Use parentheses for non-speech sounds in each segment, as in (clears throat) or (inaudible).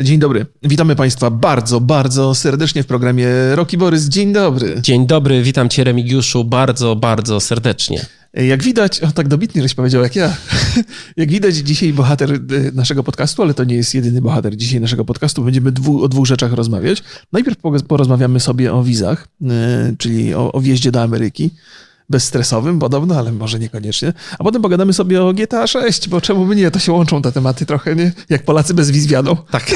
Dzień dobry. Witamy Państwa bardzo, bardzo serdecznie w programie Roki Borys. Dzień dobry. Dzień dobry, witam Cię Remigiuszu bardzo, bardzo serdecznie. Jak widać, o tak dobitnie żeś powiedział jak ja, (laughs) jak widać dzisiaj bohater e, naszego podcastu, ale to nie jest jedyny bohater dzisiaj naszego podcastu, będziemy dwu, o dwóch rzeczach rozmawiać. Najpierw porozmawiamy sobie o wizach, e, czyli o, o wjeździe do Ameryki bezstresowym podobno, ale może niekoniecznie. A potem pogadamy sobie o GTA 6, bo czemu by nie? To się łączą te tematy trochę, nie? Jak Polacy bez wiz wiadą. Tak.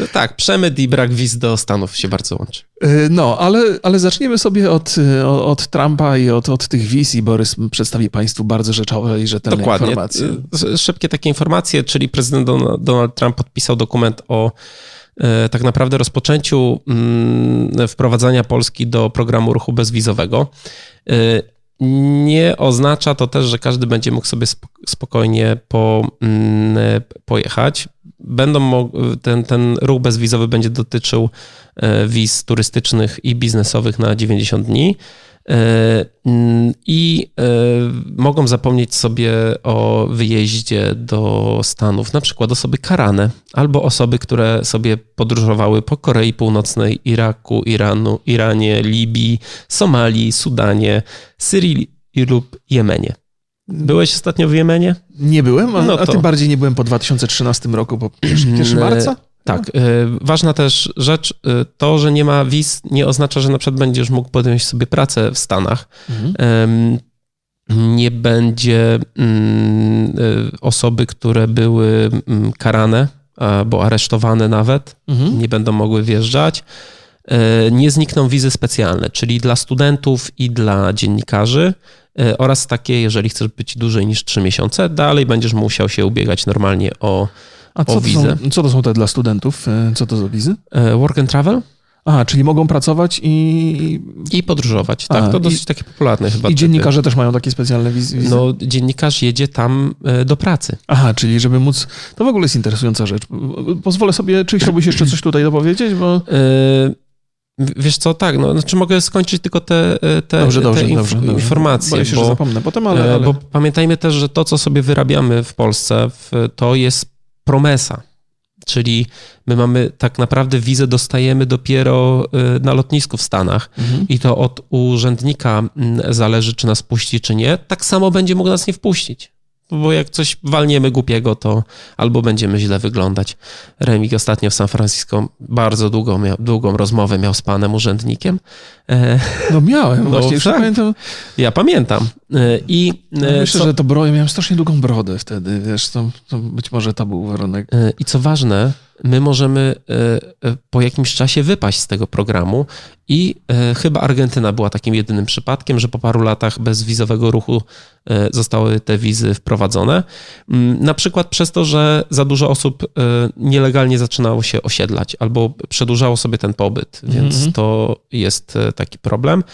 no (laughs) tak, przemyt i brak wiz do Stanów się bardzo łączy. E, no, ale, ale zaczniemy sobie od, od Trumpa i od, od tych wiz i Borys przedstawi Państwu bardzo rzeczowe i rzetelne Dokładnie. informacje. E, szybkie takie informacje, czyli prezydent Donald Trump podpisał dokument o E, tak naprawdę rozpoczęciu mm, wprowadzania Polski do programu ruchu bezwizowego. E, nie oznacza to też, że każdy będzie mógł sobie spokojnie po, mm, pojechać. Będą ten, ten ruch bezwizowy będzie dotyczył e, wiz turystycznych i biznesowych na 90 dni. E, mm, i e, mogą zapomnieć sobie o wyjeździe do Stanów, na przykład osoby karane albo osoby, które sobie podróżowały po Korei Północnej, Iraku, Iranu, Iranie, Libii, Somalii, Sudanie, Syrii lub Jemenie. Byłeś ostatnio w Jemenie? Nie byłem, a, no to... a tym bardziej nie byłem po 2013 roku, po 1 marca? Tak. No. Ważna też rzecz, y, to, że nie ma wiz, nie oznacza, że na przykład będziesz mógł podjąć sobie pracę w Stanach. Mhm. Nie będzie mm, y, osoby, które były mm, karane albo aresztowane nawet, mhm. nie będą mogły wjeżdżać. Nie znikną wizy specjalne, czyli dla studentów i dla dziennikarzy oraz takie, jeżeli chcesz być dłużej niż 3 miesiące, dalej będziesz musiał się ubiegać normalnie o a co to, są, co to są te dla studentów? E, co to za wizy? E, work and travel? Aha, czyli mogą pracować i... I podróżować, tak. A, to dosyć i, takie popularne chyba. I dziennikarze też mają takie specjalne wizy? No, dziennikarz jedzie tam e, do pracy. Aha, czyli żeby móc... To w ogóle jest interesująca rzecz. Pozwolę sobie, czy chciałbyś jeszcze coś tutaj dopowiedzieć, bo... Wiesz co, tak, no, znaczy mogę skończyć tylko te, te, dobrze, dobrze, te inf dobrze, informacje. Boję się, bo, że zapomnę potem, ale, ale... Bo pamiętajmy też, że to, co sobie wyrabiamy w Polsce, to jest promesa. Czyli my mamy tak naprawdę wizę dostajemy dopiero y, na lotnisku w Stanach mhm. i to od urzędnika mm, zależy, czy nas puści, czy nie. Tak samo będzie mógł nas nie wpuścić bo jak coś walniemy głupiego, to albo będziemy źle wyglądać. Remig ostatnio w San Francisco bardzo długą, miał, długą rozmowę miał z panem urzędnikiem. E, no miałem, no, właśnie, tak. pamiętam. Ja pamiętam. E, I no, myślę, co... że to broję, miałem strasznie długą brodę wtedy, wiesz, to, to być może to był warunek. I co ważne, my możemy e, e, po jakimś czasie wypaść z tego programu i e, chyba Argentyna była takim jedynym przypadkiem, że po paru latach bezwizowego ruchu zostały te wizy wprowadzone. Mm, na przykład przez to, że za dużo osób nielegalnie zaczynało się osiedlać albo przedłużało sobie ten pobyt, więc mm -hmm. to jest taki problem.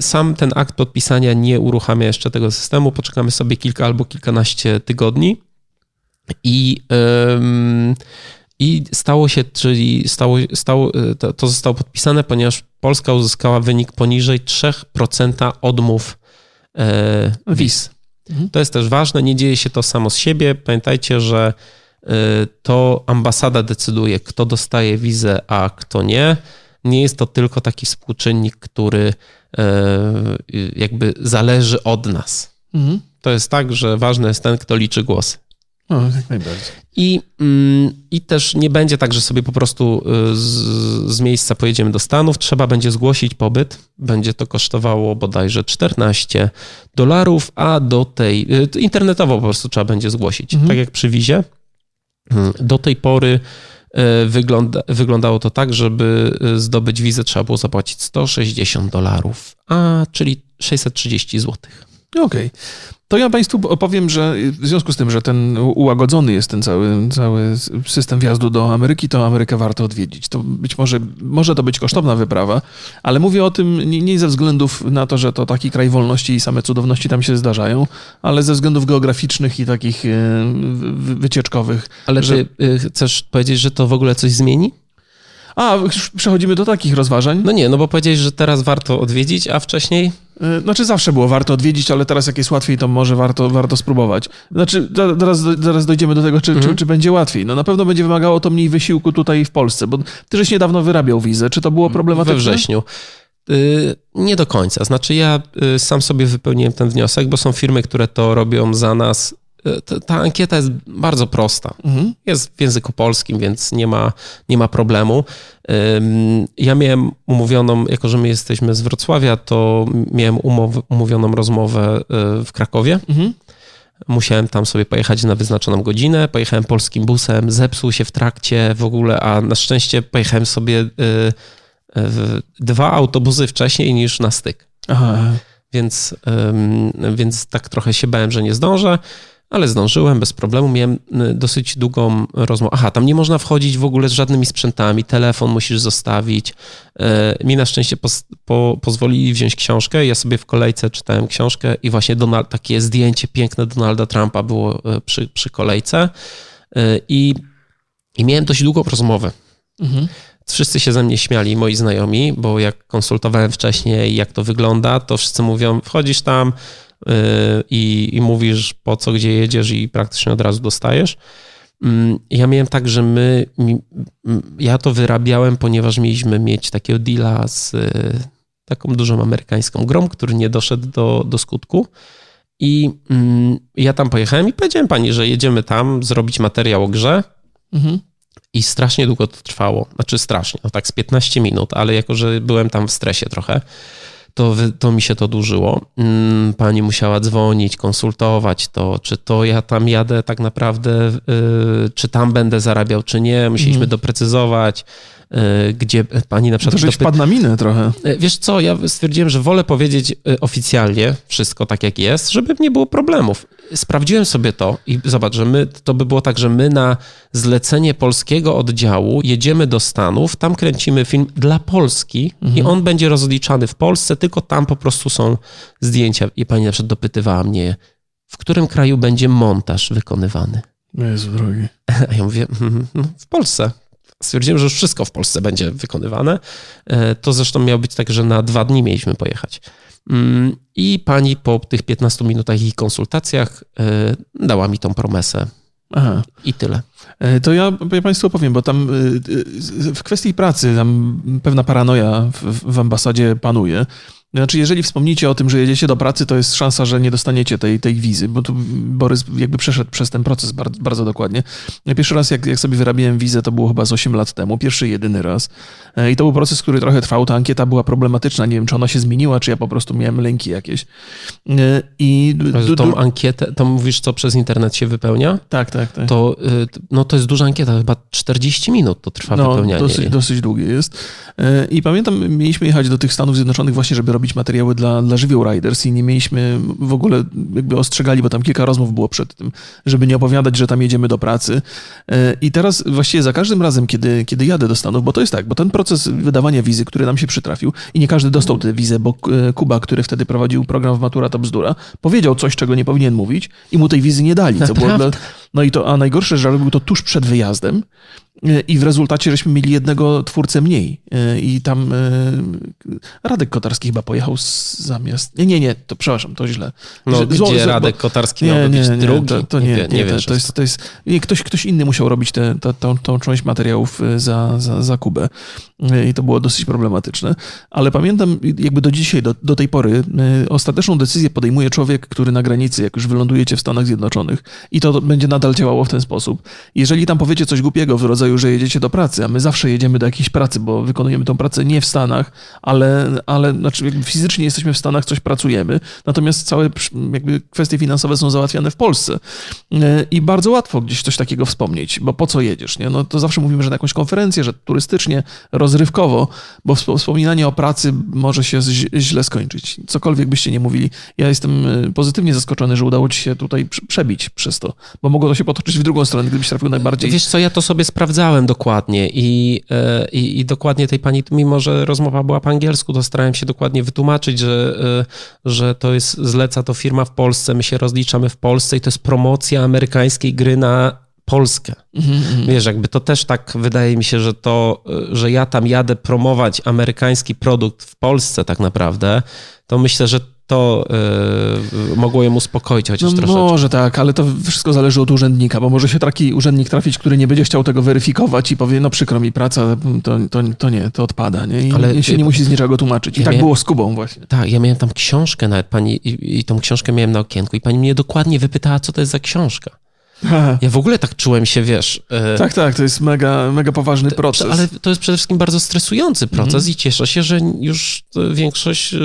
Sam ten akt podpisania nie uruchamia jeszcze tego systemu. Poczekamy sobie kilka albo kilkanaście tygodni. I, I stało się, czyli stało, stało, to, to zostało podpisane, ponieważ Polska uzyskała wynik poniżej 3% odmów e, wiz. Mhm. To jest też ważne, nie dzieje się to samo z siebie. Pamiętajcie, że e, to ambasada decyduje, kto dostaje wizę, a kto nie. Nie jest to tylko taki współczynnik, który e, jakby zależy od nas. Mhm. To jest tak, że ważny jest ten, kto liczy głosy. No, jak najbardziej. I, mm, I też nie będzie tak, że sobie po prostu y, z, z, miejsca pojedziemy do Stanów. Trzeba będzie zgłosić pobyt. Będzie to kosztowało bodajże 14 dolarów, a do tej. Y, internetowo po prostu trzeba będzie zgłosić. Mhm. Tak jak przy wizie. Mm, do tej pory y, wygląda, wyglądało to tak, żeby zdobyć wizę, trzeba było zapłacić 160 dolarów, a czyli 630 złotych. Okej. Okay. To ja Państwu opowiem, że w związku z tym, że ten ułagodzony jest ten cały, cały system wjazdu do Ameryki, to Amerykę warto odwiedzić. To być może, może to być kosztowna wyprawa, ale mówię o tym nie, nie ze względów na to, że to taki kraj wolności i same cudowności tam się zdarzają, ale ze względów geograficznych i takich e, wycieczkowych. Ale że... ty e, chcesz powiedzieć, że to w ogóle coś zmieni? A, przechodzimy do takich rozważań? No nie, no bo powiedziałeś, że teraz warto odwiedzić, a wcześniej znaczy zawsze było warto odwiedzić, ale teraz jak jest łatwiej, to może warto, warto spróbować. Znaczy zaraz, zaraz dojdziemy do tego, czy, mhm. czy, czy, będzie łatwiej. No na pewno będzie wymagało to mniej wysiłku tutaj w Polsce, bo ty żeś niedawno wyrabiał wizę. Czy to było problematyczne? We wrześniu. Y, nie do końca. Znaczy, ja y, sam sobie wypełniłem ten wniosek, bo są firmy, które to robią za nas. Y, ta ankieta jest bardzo prosta. Mhm. Jest w języku polskim, więc nie ma, nie ma problemu. Ja miałem umówioną, jako że my jesteśmy z Wrocławia, to miałem umow, umówioną rozmowę w Krakowie. Mhm. Musiałem tam sobie pojechać na wyznaczoną godzinę. Pojechałem polskim busem, zepsuł się w trakcie w ogóle, a na szczęście pojechałem sobie dwa autobusy wcześniej niż na styk. Aha. Więc, więc tak trochę się bałem, że nie zdążę, ale zdążyłem bez problemu. Miałem y, dosyć długą rozmowę. Aha, tam nie można wchodzić w ogóle z żadnymi sprzętami, telefon musisz zostawić. E, mi na szczęście po, po, pozwolili wziąć książkę. Ja sobie w kolejce czytałem książkę i właśnie Donald, takie zdjęcie piękne Donalda Trumpa było e, przy, przy kolejce. I, I miałem dość długą rozmowę. Mhm. Wszyscy się ze mnie śmiali, moi znajomi, bo jak konsultowałem wcześniej, jak to wygląda, to wszyscy mówią: wchodzisz tam i, i mówisz po co, gdzie jedziesz, i praktycznie od razu dostajesz. Yy, ja miałem tak, że my, mi, ja to wyrabiałem, ponieważ mieliśmy mieć takiego deala z yy, taką dużą amerykańską grą, który nie doszedł do, do skutku. I mm, ja tam pojechałem i powiedziałem pani, że jedziemy tam zrobić materiał o grze. Mhm. I strasznie długo to trwało. Znaczy strasznie, no tak z 15 minut, ale jako, że byłem tam w stresie trochę, to, to mi się to dłużyło. Mm, pani musiała dzwonić, konsultować to, czy to ja tam jadę tak naprawdę, yy, czy tam będę zarabiał, czy nie. Musieliśmy mm. doprecyzować. E, gdzie pani na przykład... To dopy... wpadł na minę trochę. E, wiesz co, ja stwierdziłem, że wolę powiedzieć e, oficjalnie wszystko tak jak jest, żeby nie było problemów. Sprawdziłem sobie to i zobacz, że my, to by było tak, że my na zlecenie polskiego oddziału jedziemy do Stanów, tam kręcimy film dla Polski mhm. i on będzie rozliczany w Polsce, tylko tam po prostu są zdjęcia. I pani na przykład dopytywała mnie, w którym kraju będzie montaż wykonywany. Jezu drogi. (laughs) A ja mówię, mhm, w Polsce stwierdziłem, że już wszystko w Polsce będzie wykonywane. E, to zresztą miało być tak, że na dwa dni mieliśmy pojechać. Mm, I pani po tych 15 minutach i konsultacjach e, dała mi tą promesę. Aha. I tyle. E, to ja, ja Państwu powiem, bo tam w kwestii pracy tam pewna paranoja w, w ambasadzie panuje. Znaczy, jeżeli wspomnicie o tym, że jedziecie do pracy, to jest szansa, że nie dostaniecie tej, tej wizy, bo tu Borys jakby przeszedł przez ten proces bardzo, bardzo dokładnie. Pierwszy raz, jak, jak sobie wyrabiałem wizę, to było chyba z 8 lat temu, pierwszy jedyny raz. E, I to był proces, który trochę trwał. Ta ankieta była problematyczna. Nie wiem, czy ona się zmieniła, czy ja po prostu miałem lęki jakieś. E, I tą ankietę, to mówisz, co przez internet się wypełnia? Tak, tak, tak. To, y, no, to jest duża ankieta, chyba 40 minut to trwa no, wypełnianie. Dosyć, dosyć długie jest. E, I pamiętam, mieliśmy jechać do tych Stanów Zjednoczonych właśnie, żeby robić materiały dla, dla żywioł Riders i nie mieliśmy w ogóle, jakby ostrzegali, bo tam kilka rozmów było przed tym, żeby nie opowiadać, że tam jedziemy do pracy. I teraz właściwie za każdym razem, kiedy, kiedy jadę do Stanów, bo to jest tak, bo ten proces proces wydawania wizy, który nam się przytrafił i nie każdy dostał tę wizę, bo e, Kuba, który wtedy prowadził program w Matura to bzdura, powiedział coś, czego nie powinien mówić i mu tej wizy nie dali. Co było dla... No i to, a najgorsze, że robił to tuż przed wyjazdem i w rezultacie żeśmy mieli jednego twórcę mniej. E, I tam e, Radek Kotarski chyba pojechał zamiast. Nie, nie, nie, to przepraszam, to źle. No, że, gdzie zło, Radek Kotarski nie, miał nie, być nie, drugi? To, to nie, nie, nie, to, to, jest, to jest. Nie, ktoś, ktoś inny musiał robić tę te, tą, tą część materiałów e, za, za, za Kubę. I to było dosyć problematyczne. Ale pamiętam, jakby do dzisiaj, do, do tej pory, ostateczną decyzję podejmuje człowiek, który na granicy, jak już wylądujecie w Stanach Zjednoczonych, i to będzie nadal działało w ten sposób. Jeżeli tam powiecie coś głupiego w rodzaju rodzaju, że jedziecie do pracy, a my zawsze jedziemy do jakiejś pracy, bo wykonujemy tą pracę nie w Stanach, ale, ale znaczy fizycznie jesteśmy w Stanach, coś pracujemy, natomiast całe jakby kwestie finansowe są załatwiane w Polsce. E, I bardzo łatwo gdzieś coś takiego wspomnieć, bo po co jedziesz, nie? No to zawsze mówimy, że na jakąś konferencję, że turystycznie, rozrywkowo, bo wspominanie o pracy może się źle skończyć. Cokolwiek byście nie mówili. Ja jestem e, pozytywnie zaskoczony, że udało ci się tutaj przebić przez to, bo mogło to się potoczyć w drugą stronę, gdybyś trafił najbardziej... Wiesz co, ja to sobie sprawdzałem sprawdzałem dokładnie i, e, i, i, dokładnie tej pani, mimo że rozmowa była po angielsku, to starałem się dokładnie wytłumaczyć, że, e, że to jest, zleca to firma w Polsce, my się rozliczamy w Polsce i to jest promocja amerykańskiej gry na Polskę. Mhm, Wiesz, jakby to też tak wydaje mi się, że to, y, że ja tam jadę promować amerykański produkt w Polsce tak naprawdę, to myślę, że to y, mogło ją uspokoić chociaż No troszeczkę. może tak, ale to wszystko zależy od urzędnika, bo może się taki urzędnik trafić, który nie będzie chciał tego weryfikować i powie, no przykro mi praca, to, to, to nie, to odpada, nie? I Ale- się nie musi z niczego tłumaczyć. I Ja tak było z Kubą właśnie. Tak, ja miałem tam książkę nawet pani i, i tą książkę miałem na okienku i pani mnie dokładnie wypytała, co to jest za książka. (laughs) Ja w ogóle tak czułem się, wiesz... y, tak, tak, to jest mega, mega poważny proces. Ale to jest przede wszystkim bardzo stresujący proces Mhm. i cieszę się, że już y, większość y,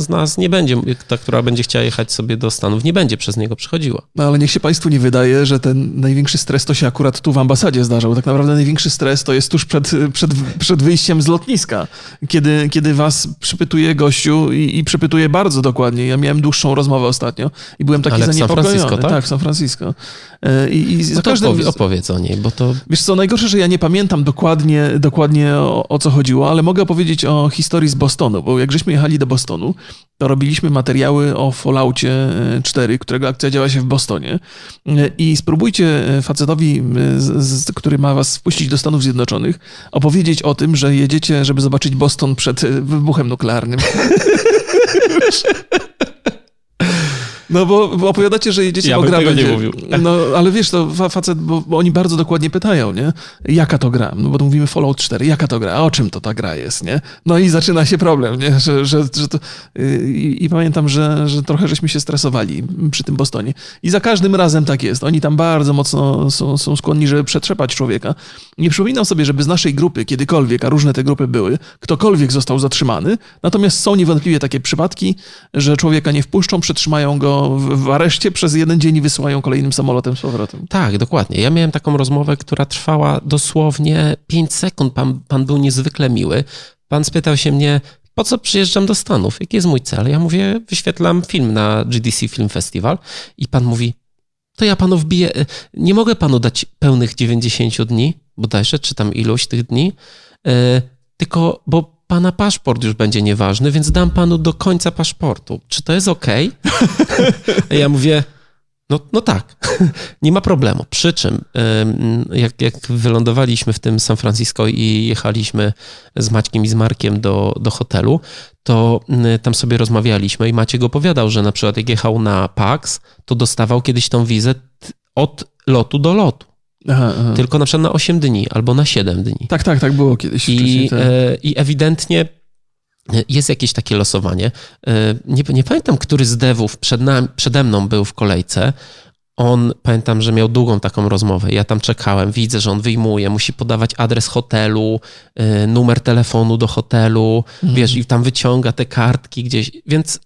z nas nie będzie, ta, która będzie chciała jechać sobie do Stanów, nie będzie przez niego przechodziła. No ale niech się Państwu nie wydaje, że ten największy stres to się akurat tu w ambasadzie zdarzał. Tak naprawdę największy stres to jest tuż przed, przed, przed wyjściem z lotniska, kiedy, kiedy Was przypytuje gościu i, i przypytuje bardzo dokładnie. Ja miałem dłuższą rozmowę ostatnio i byłem taki Ale w San zaniepokojony. Francisco, tak? tak, w San Francisco. E, I, i za No to każdym... opowie, opowiedz o niej, bo to Wiesz co, najgorsze, że ja nie pamiętam dokładnie, dokładnie o, o co chodziło, ale mogę opowiedzieć o historii z Bostonu, bo jak żeśmy jechali do Bostonu, to robiliśmy materiały o Falloutie e, 4, którego akcja działa się w Bostonie E, i spróbujcie e, facetowi, e, z, z, który ma was wpuścić do Stanów Zjednoczonych, opowiedzieć o tym, że jedziecie, żeby zobaczyć Boston przed e, wybuchem nuklearnym. (laughs) No bo, opowiadacie, że jedziecie, Ja bo gra tego nie będzie... mówił. No, ale wiesz, to fa- facet, bo, bo oni bardzo dokładnie pytają, nie? Jaka to gra? No bo tu mówimy Fallout 4, jaka to gra? A o czym to ta gra jest, nie? No i zaczyna się problem, nie? Że, że, że to... yy, I, I pamiętam, że, że trochę żeśmy się stresowali przy tym Bostonie. I za każdym razem tak jest. Oni tam bardzo mocno są, są skłonni, żeby przetrzepać człowieka. Nie przypominam sobie, żeby z naszej grupy kiedykolwiek, a różne te grupy były, ktokolwiek został zatrzymany. Natomiast są niewątpliwie takie przypadki, że człowieka nie wpuszczą, przetrzymają go w, areszcie przez jeden dzień i wysyłają kolejnym samolotem z powrotem. tak, dokładnie. Ja miałem taką rozmowę, która trwała dosłownie 5 sekund. Pan, pan był niezwykle miły. Pan spytał się mnie, po co przyjeżdżam do Stanów? Jaki jest mój cel? Ja mówię, wyświetlam film na GDC Film Festival i pan mówi, to ja panu wbiję, y, nie mogę panu dać pełnych 90 dni, bodajże, czy tam ilość tych dni, y, tylko, bo pana paszport już będzie nieważny, więc dam panu do końca paszportu. Czy to jest ok? (laughs) ja mówię, no, no tak, (laughs) nie ma problemu. Przy czym, ym, jak, jak wylądowaliśmy w tym San Francisco i jechaliśmy z Maćkiem i z Markiem do, do hotelu, to tam sobie rozmawialiśmy i Maciek opowiadał, że na przykład jak jechał na PAX, to dostawał kiedyś tą wizę od lotu do lotu. Aha, aha. Tylko na przykład na 8 dni albo na 7 dni. Tak, tak, tak było kiedyś. I, tak. e, I ewidentnie jest jakieś takie losowanie. E, Nie, nie pamiętam, który z devów przed nam, przede mną był w kolejce. On, pamiętam, że miał długą taką rozmowę. Ja tam czekałem, widzę, że on wyjmuje, musi podawać adres hotelu, e, numer telefonu do hotelu, Mhm. wiesz, i tam wyciąga te kartki gdzieś. Więc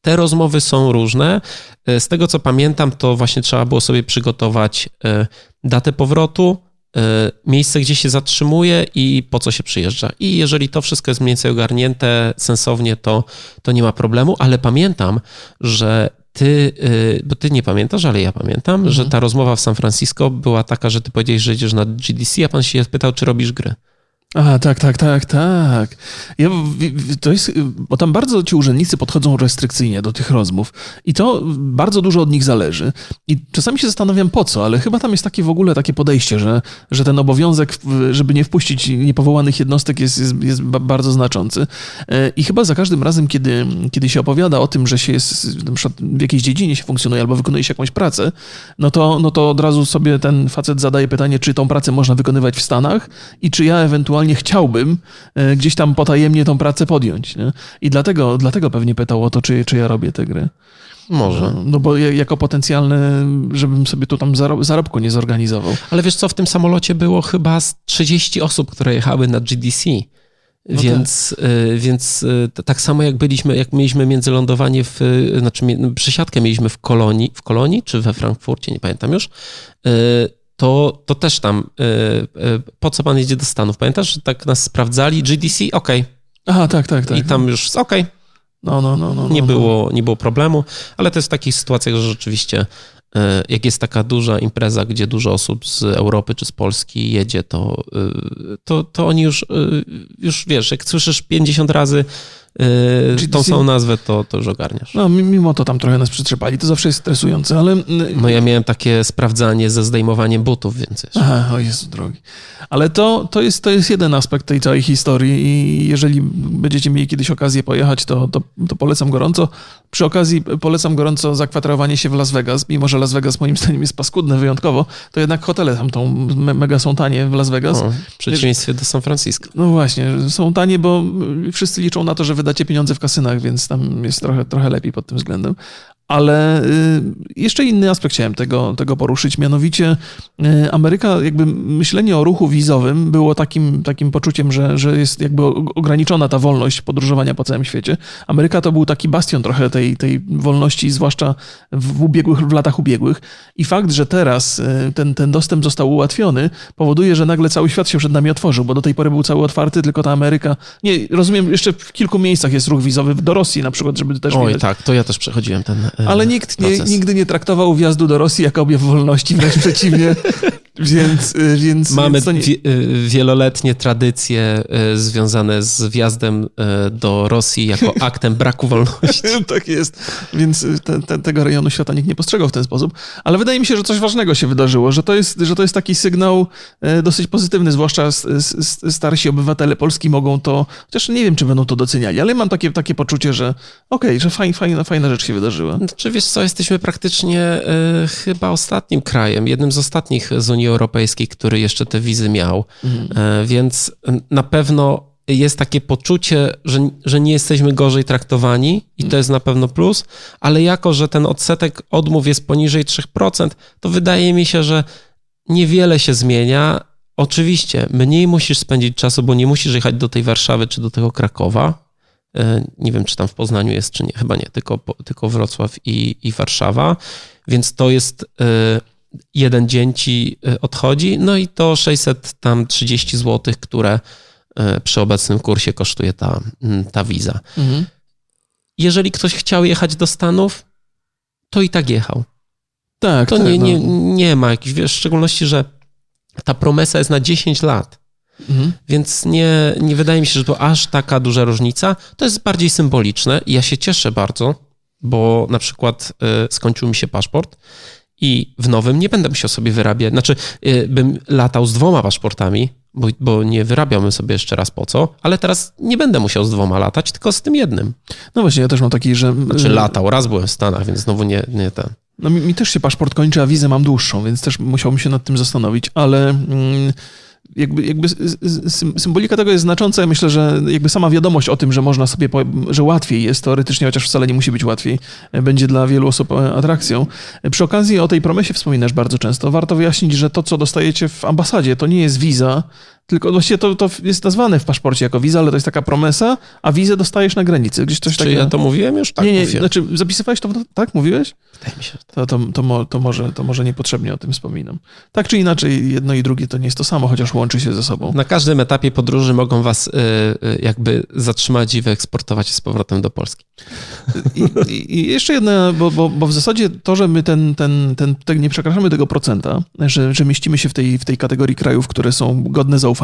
te rozmowy są różne. E, Z tego co pamiętam, to właśnie trzeba było sobie przygotować e, datę powrotu, e, miejsce, gdzie się zatrzymuje i po co się przyjeżdża. I jeżeli to wszystko jest mniej więcej ogarnięte sensownie, to, to nie ma problemu, ale pamiętam, że ty, bo ty nie pamiętasz, ale ja pamiętam, że ta rozmowa w San Francisco była taka, że ty powiedziałeś, że idziesz na GDC, a pan się pytał, czy robisz gry. A, tak, tak, tak, tak. Ja, to jest, bo tam bardzo ci urzędnicy podchodzą restrykcyjnie do tych rozmów i to bardzo dużo od nich zależy. I czasami się zastanawiam po co, ale chyba tam jest takie w ogóle takie podejście, że, że ten obowiązek, żeby nie wpuścić niepowołanych jednostek jest, jest, jest ba- bardzo znaczący. E, I chyba za każdym razem, kiedy, kiedy się opowiada o tym, że się jest, w jakiejś dziedzinie się funkcjonuje albo wykonuje się jakąś pracę, no to, no to od razu sobie ten facet zadaje pytanie, czy tą pracę można wykonywać w Stanach i czy ja ewentualnie chciałbym e, gdzieś tam potajemnie tą pracę podjąć. Nie? I dlatego, dlatego pewnie pytał o to, czy, czy ja robię te gry. Może. No, no bo ja- jako potencjalny, żebym sobie tu tam zaro- zarobku nie zorganizował. Ale wiesz co, w tym samolocie było chyba z 30 osób, które jechały na GDC. No więc, y, więc tak samo jak byliśmy, jak mieliśmy międzylądowanie w, znaczy przesiadkę mieliśmy w Kolonii, w Kolonii czy we Frankfurcie, nie pamiętam już, to, to też tam, y, y, po co pan jedzie do Stanów? Pamiętasz, że tak nas sprawdzali, GDC, okej, Aha, tak, tak, tak. i tam już, okej, no, no, no, no, nie, no, było, nie było problemu, ale to jest w takich sytuacjach, że rzeczywiście e, jak jest taka duża impreza, gdzie dużo osób z Europy czy z Polski jedzie, to, to, to oni już, już wiesz, jak słyszysz 50 razy yy, tą samą nazwę, to, to już ogarniasz. No, mimo to tam trochę nas przytrzepali, to zawsze jest stresujące, ale... No ja miałem takie sprawdzanie ze zdejmowaniem butów, więc... Wiesz. Aha, o Jezu drogi. Ale to, to, jest, to jest jeden aspekt tej całej historii i jeżeli będziecie mieli kiedyś okazję pojechać, to, to, to polecam gorąco. Przy okazji polecam gorąco zakwaterowanie się w Las Vegas, mimo że Las Vegas moim (laughs) zdaniem jest paskudne wyjątkowo, to jednak hotele tam tą mega są tanie w Las Vegas. O, w przeciwieństwie do San Francisco. No właśnie, są tanie, bo wszyscy liczą na to, że wydacie pieniądze w kasynach, więc tam jest trochę, trochę lepiej pod tym względem. Ale y, jeszcze inny aspekt chciałem tego, tego poruszyć, mianowicie y, Ameryka, jakby myślenie o ruchu wizowym było takim, takim poczuciem, że, że jest jakby ograniczona ta wolność podróżowania po całym świecie. Ameryka to był taki bastion trochę tej, tej wolności, zwłaszcza w, ubiegłych, w latach ubiegłych. I fakt, że teraz y, ten, ten dostęp został ułatwiony, powoduje, że nagle cały świat się przed nami otworzył, bo do tej pory był cały otwarty, tylko ta Ameryka. Nie, rozumiem, jeszcze w kilku miejscach jest ruch wizowy, do Rosji na przykład, żeby też. Oj, widać. tak, to ja też przechodziłem ten ale nikt nie, nigdy nie traktował wjazdu do Rosji jako objaw wolności, wręcz przeciwnie. (laughs) Więc, y, więc mamy więc nie... Y, wieloletnie tradycje y, związane z wjazdem do Rosji jako (laughs) aktem braku wolności. (laughs) tak jest. Więc te, te, tego rejonu świata nikt nie postrzegał w ten sposób. Ale wydaje mi się, że coś ważnego się wydarzyło, że to jest, że to jest taki sygnał dosyć pozytywny, zwłaszcza starsi obywatele Polski mogą to, chociaż nie wiem, czy będą to doceniali, ale mam takie, takie poczucie, że okej, okay, że fajna, fajna, fajna rzecz się wydarzyła. Czy wiesz co, jesteśmy praktycznie y, chyba ostatnim krajem, jednym z ostatnich z Unii Europejskiej, który jeszcze te wizy miał, mhm. y, więc na pewno jest takie poczucie, że, że nie jesteśmy gorzej traktowani i to jest na pewno plus, ale jako, że ten odsetek odmów jest poniżej 3%, to wydaje mi się, że niewiele się zmienia. Oczywiście, mniej musisz spędzić czasu, bo nie musisz jechać do tej Warszawy czy do tego Krakowa, E, nie wiem, czy tam w Poznaniu jest, czy nie. Chyba nie, tylko, tylko Wrocław i, i Warszawa. Więc to jest e, jeden dzień ci e, odchodzi. No i to 600 tam 30 zł, które przy obecnym kursie kosztuje ta, ta wiza. Mhm. Jeżeli ktoś chciał jechać do Stanów, to i tak jechał. Tak, to tak, nie, no. nie, nie ma jakichś, wiesz, w szczególności, że ta promesa jest na 10 lat. Mhm. Więc nie, nie wydaje mi się, że to aż taka duża różnica. To jest bardziej symboliczne ja się cieszę bardzo, bo na przykład y, skończył mi się paszport i w nowym nie będę musiał sobie wyrabiać, znaczy y, bym latał z dwoma paszportami, bo, bo nie wyrabiałbym sobie jeszcze raz po co, ale teraz nie będę musiał z dwoma latać, tylko z tym jednym. No właśnie, ja też mam taki, że... Znaczy y, latał, raz byłem w Stanach, więc znowu nie, nie ten... No mi, mi też się paszport kończy, a wizę mam dłuższą, więc też musiałbym się nad tym zastanowić, ale... Mm, jakby, jakby symbolika tego jest znacząca. Ja myślę, że jakby sama wiadomość o tym, że można sobie, że łatwiej jest teoretycznie, chociaż wcale nie musi być łatwiej, będzie dla wielu osób e, atrakcją. Przy okazji o tej promesie wspominasz bardzo często. Warto wyjaśnić, że to, co dostajecie w ambasadzie, to nie jest wiza, tylko właściwie to, to jest nazwane w paszporcie jako wiza, ale to jest taka promesa, a wizę dostajesz na granicy. Gdzieś coś Czy takiego... ja to mówiłem już? Tak, nie, nie, mówiłem. znaczy zapisywałeś to, tak? Mówiłeś? Wydaje mi się. To, to, to, to, może, to może niepotrzebnie o tym wspominam. Tak czy inaczej, jedno i drugie to nie jest to samo, chociaż łączy się ze sobą. Na każdym etapie podróży mogą was y, y, jakby zatrzymać i wyeksportować z powrotem do Polski. I, i, i jeszcze jedna, bo, bo, bo w zasadzie to, że my ten, ten, ten, ten nie przekraczamy tego procenta, że, że mieścimy się w tej, w tej kategorii krajów, które są godne zaufania,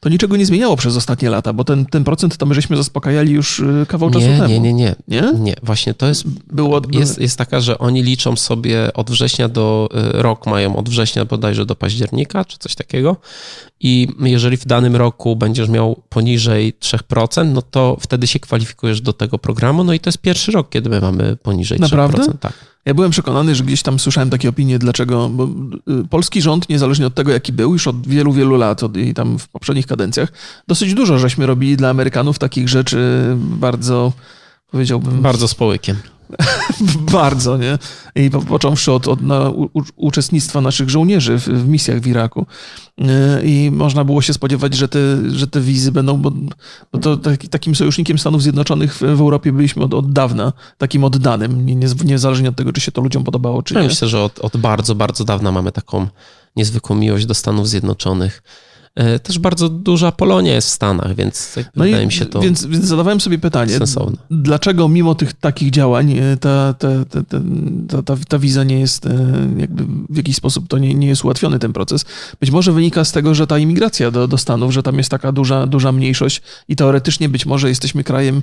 to niczego nie zmieniało przez ostatnie lata, bo ten, ten procent to my żeśmy zaspokajali już y, kawał czasu nie, temu. Nie, nie, nie. Nie? Nie, właśnie to jest, Było, jest, jest taka, że oni liczą sobie od września do, rok mają od września bodajże do października, czy coś takiego i jeżeli w danym roku będziesz miał poniżej 3%, no to wtedy się kwalifikujesz do tego programu. No i to jest pierwszy rok, kiedy my mamy poniżej Naprawdę? 3%. Tak. Ja byłem przekonany, że gdzieś tam słyszałem takie opinie, dlaczego bo y, polski rząd, niezależnie od tego, jaki był, już od wielu, wielu lat, od, i tam w poprzednich kadencjach, dosyć dużo żeśmy robili dla Amerykanów takich rzeczy bardzo, powiedziałbym... Bardzo z połykiem. (laughs) Bardzo, nie? I po, począwszy od, od na, u, uczestnictwa naszych żołnierzy w, w, misjach w Iraku. E, I można było się spodziewać, że te, że te wizy będą, bo, bo to taki, takim sojusznikiem Stanów Zjednoczonych w, w Europie byliśmy od, od dawna, takim oddanym, nie, nie, niezależnie od tego, czy się to ludziom podobało, czy ja nie. Myślę, że od, od bardzo, bardzo dawna mamy taką niezwykłą miłość do Stanów Zjednoczonych. E, też bardzo duża Polonia jest w Stanach, więc no wydaje mi się to. Więc, więc zadawałem sobie pytanie, sensowne. dlaczego mimo tych takich działań e, ta, ta, ta, ta, ta, ta wiza nie jest, e, jakby w jakiś sposób to nie, nie jest ułatwiony ten proces. Być może wynika z tego, że ta imigracja do, do Stanów, że tam jest taka duża, duża mniejszość i teoretycznie być może jesteśmy krajem